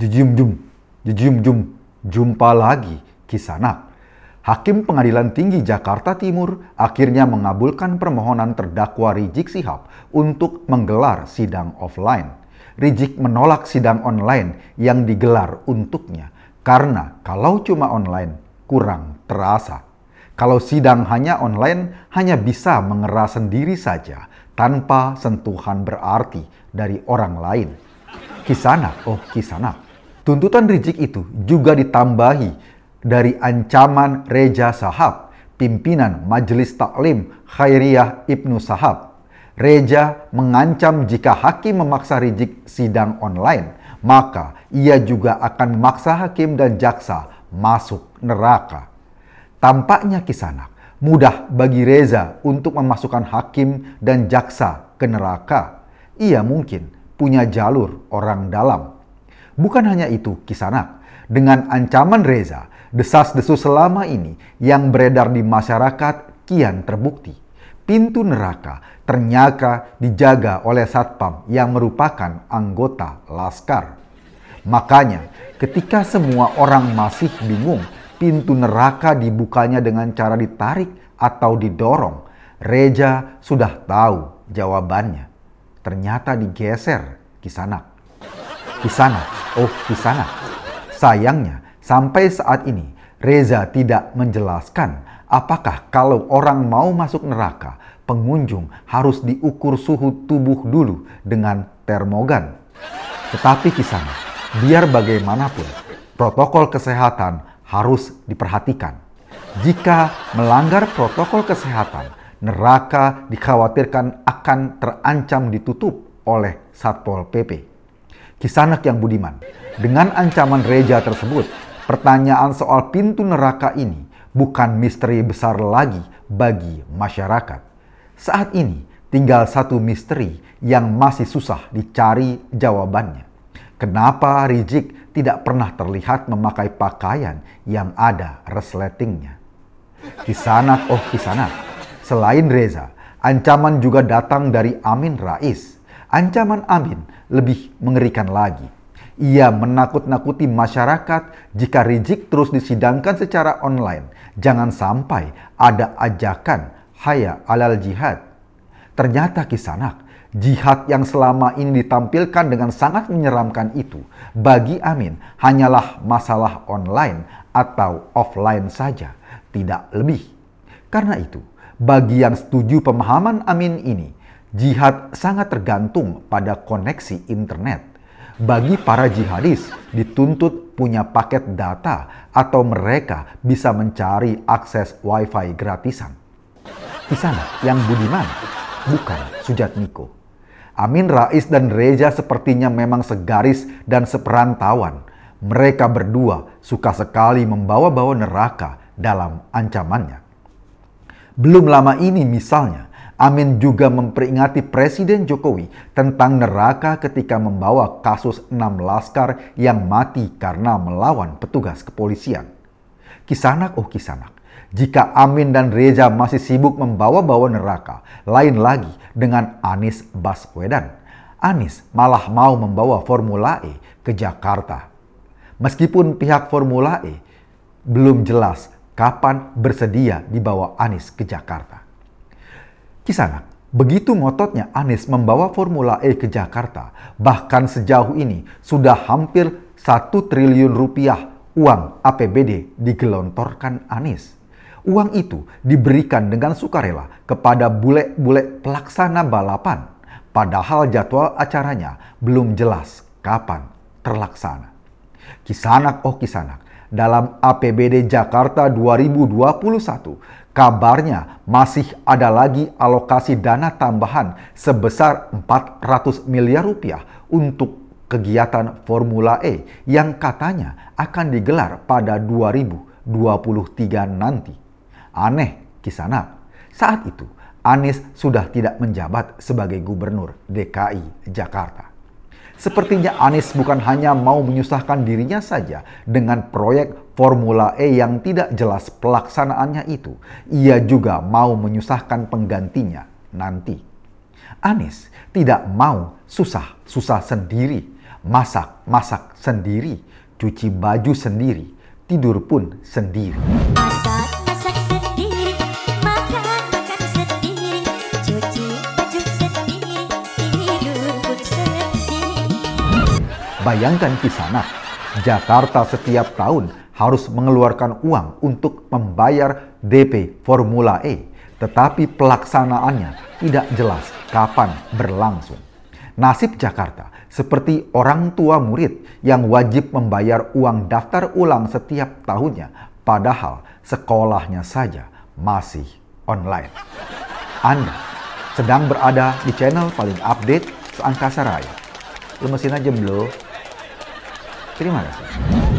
Jujum jum, jujum jum, jumpa lagi Kisanak. Hakim Pengadilan Tinggi Jakarta Timur akhirnya mengabulkan permohonan terdakwa Rizik Sihab untuk menggelar sidang offline. Rizik menolak sidang online yang digelar untuknya karena kalau cuma online kurang terasa. Kalau sidang hanya online hanya bisa mengeras sendiri saja tanpa sentuhan berarti dari orang lain. Kisana, oh kisana. Tuntutan Rizik itu juga ditambahi dari ancaman Reja Sahab, pimpinan Majelis Taklim Khairiyah Ibnu Sahab. Reja mengancam jika hakim memaksa Rizik sidang online, maka ia juga akan memaksa hakim dan jaksa masuk neraka. Tampaknya kisanak mudah bagi Reza untuk memasukkan hakim dan jaksa ke neraka. Ia mungkin punya jalur orang dalam. Bukan hanya itu, Kisanak. Dengan ancaman Reza, desas-desus selama ini yang beredar di masyarakat kian terbukti. Pintu neraka ternyata dijaga oleh satpam yang merupakan anggota laskar. Makanya, ketika semua orang masih bingung, pintu neraka dibukanya dengan cara ditarik atau didorong. Reja sudah tahu jawabannya. Ternyata digeser Kisanak. Kisanak, oh Kisanak. Sayangnya, sampai saat ini Reza tidak menjelaskan apakah kalau orang mau masuk neraka, pengunjung harus diukur suhu tubuh dulu dengan termogan. Tetapi Kisanak, biar bagaimanapun, protokol kesehatan harus diperhatikan. Jika melanggar protokol kesehatan, neraka dikhawatirkan akan terancam ditutup oleh Satpol PP. Kisanak yang budiman, dengan ancaman Reja tersebut, pertanyaan soal pintu neraka ini bukan misteri besar lagi bagi masyarakat. Saat ini tinggal satu misteri yang masih susah dicari jawabannya. Kenapa Rizik tidak pernah terlihat memakai pakaian yang ada resletingnya? Kisanak, oh kisanak. Selain Reza, ancaman juga datang dari Amin Rais Ancaman Amin lebih mengerikan lagi. Ia menakut-nakuti masyarakat jika Rizik terus disidangkan secara online. Jangan sampai ada ajakan haya alal jihad. Ternyata kisanak, jihad yang selama ini ditampilkan dengan sangat menyeramkan itu bagi Amin hanyalah masalah online atau offline saja, tidak lebih. Karena itu, bagi yang setuju pemahaman Amin ini, Jihad sangat tergantung pada koneksi internet. Bagi para jihadis, dituntut punya paket data atau mereka bisa mencari akses wifi gratisan. Di sana yang budiman, bukan Sujat Miko. Amin Rais dan Reza sepertinya memang segaris dan seperantauan. Mereka berdua suka sekali membawa-bawa neraka dalam ancamannya. Belum lama ini misalnya, Amin juga memperingati Presiden Jokowi tentang neraka ketika membawa kasus enam laskar yang mati karena melawan petugas kepolisian. Kisanak oh kisanak, jika Amin dan Reza masih sibuk membawa-bawa neraka, lain lagi dengan Anies Baswedan. Anies malah mau membawa Formula E ke Jakarta. Meskipun pihak Formula E belum jelas kapan bersedia dibawa Anies ke Jakarta. Kisanak, begitu ngototnya Anies membawa Formula E ke Jakarta, bahkan sejauh ini sudah hampir satu triliun rupiah uang APBD digelontorkan Anies. Uang itu diberikan dengan sukarela kepada bule-bule pelaksana balapan, padahal jadwal acaranya belum jelas kapan terlaksana. Kisanak oh kisanak, dalam APBD Jakarta 2021 Kabarnya masih ada lagi alokasi dana tambahan sebesar 400 miliar rupiah untuk kegiatan Formula E yang katanya akan digelar pada 2023 nanti. Aneh kisana. Saat itu Anies sudah tidak menjabat sebagai gubernur DKI Jakarta. Sepertinya Anies bukan hanya mau menyusahkan dirinya saja dengan proyek Formula E yang tidak jelas pelaksanaannya itu. Ia juga mau menyusahkan penggantinya nanti. Anies tidak mau susah-susah sendiri. masak-masak sendiri, cuci baju sendiri, tidur pun sendiri. Masak-masak sendiri, makan-makan sendiri, cuci baju sendiri, tidur pun sendiri. Bayangkan kisana, Jakarta setiap tahun harus mengeluarkan uang untuk membayar DP Formula E, tetapi pelaksanaannya tidak jelas kapan berlangsung. Nasib Jakarta seperti orang tua murid yang wajib membayar uang daftar ulang setiap tahunnya, padahal sekolahnya saja masih online. Anda sedang berada di channel paling update seangkasa raya. Lemesin aja bro. Terima kasih.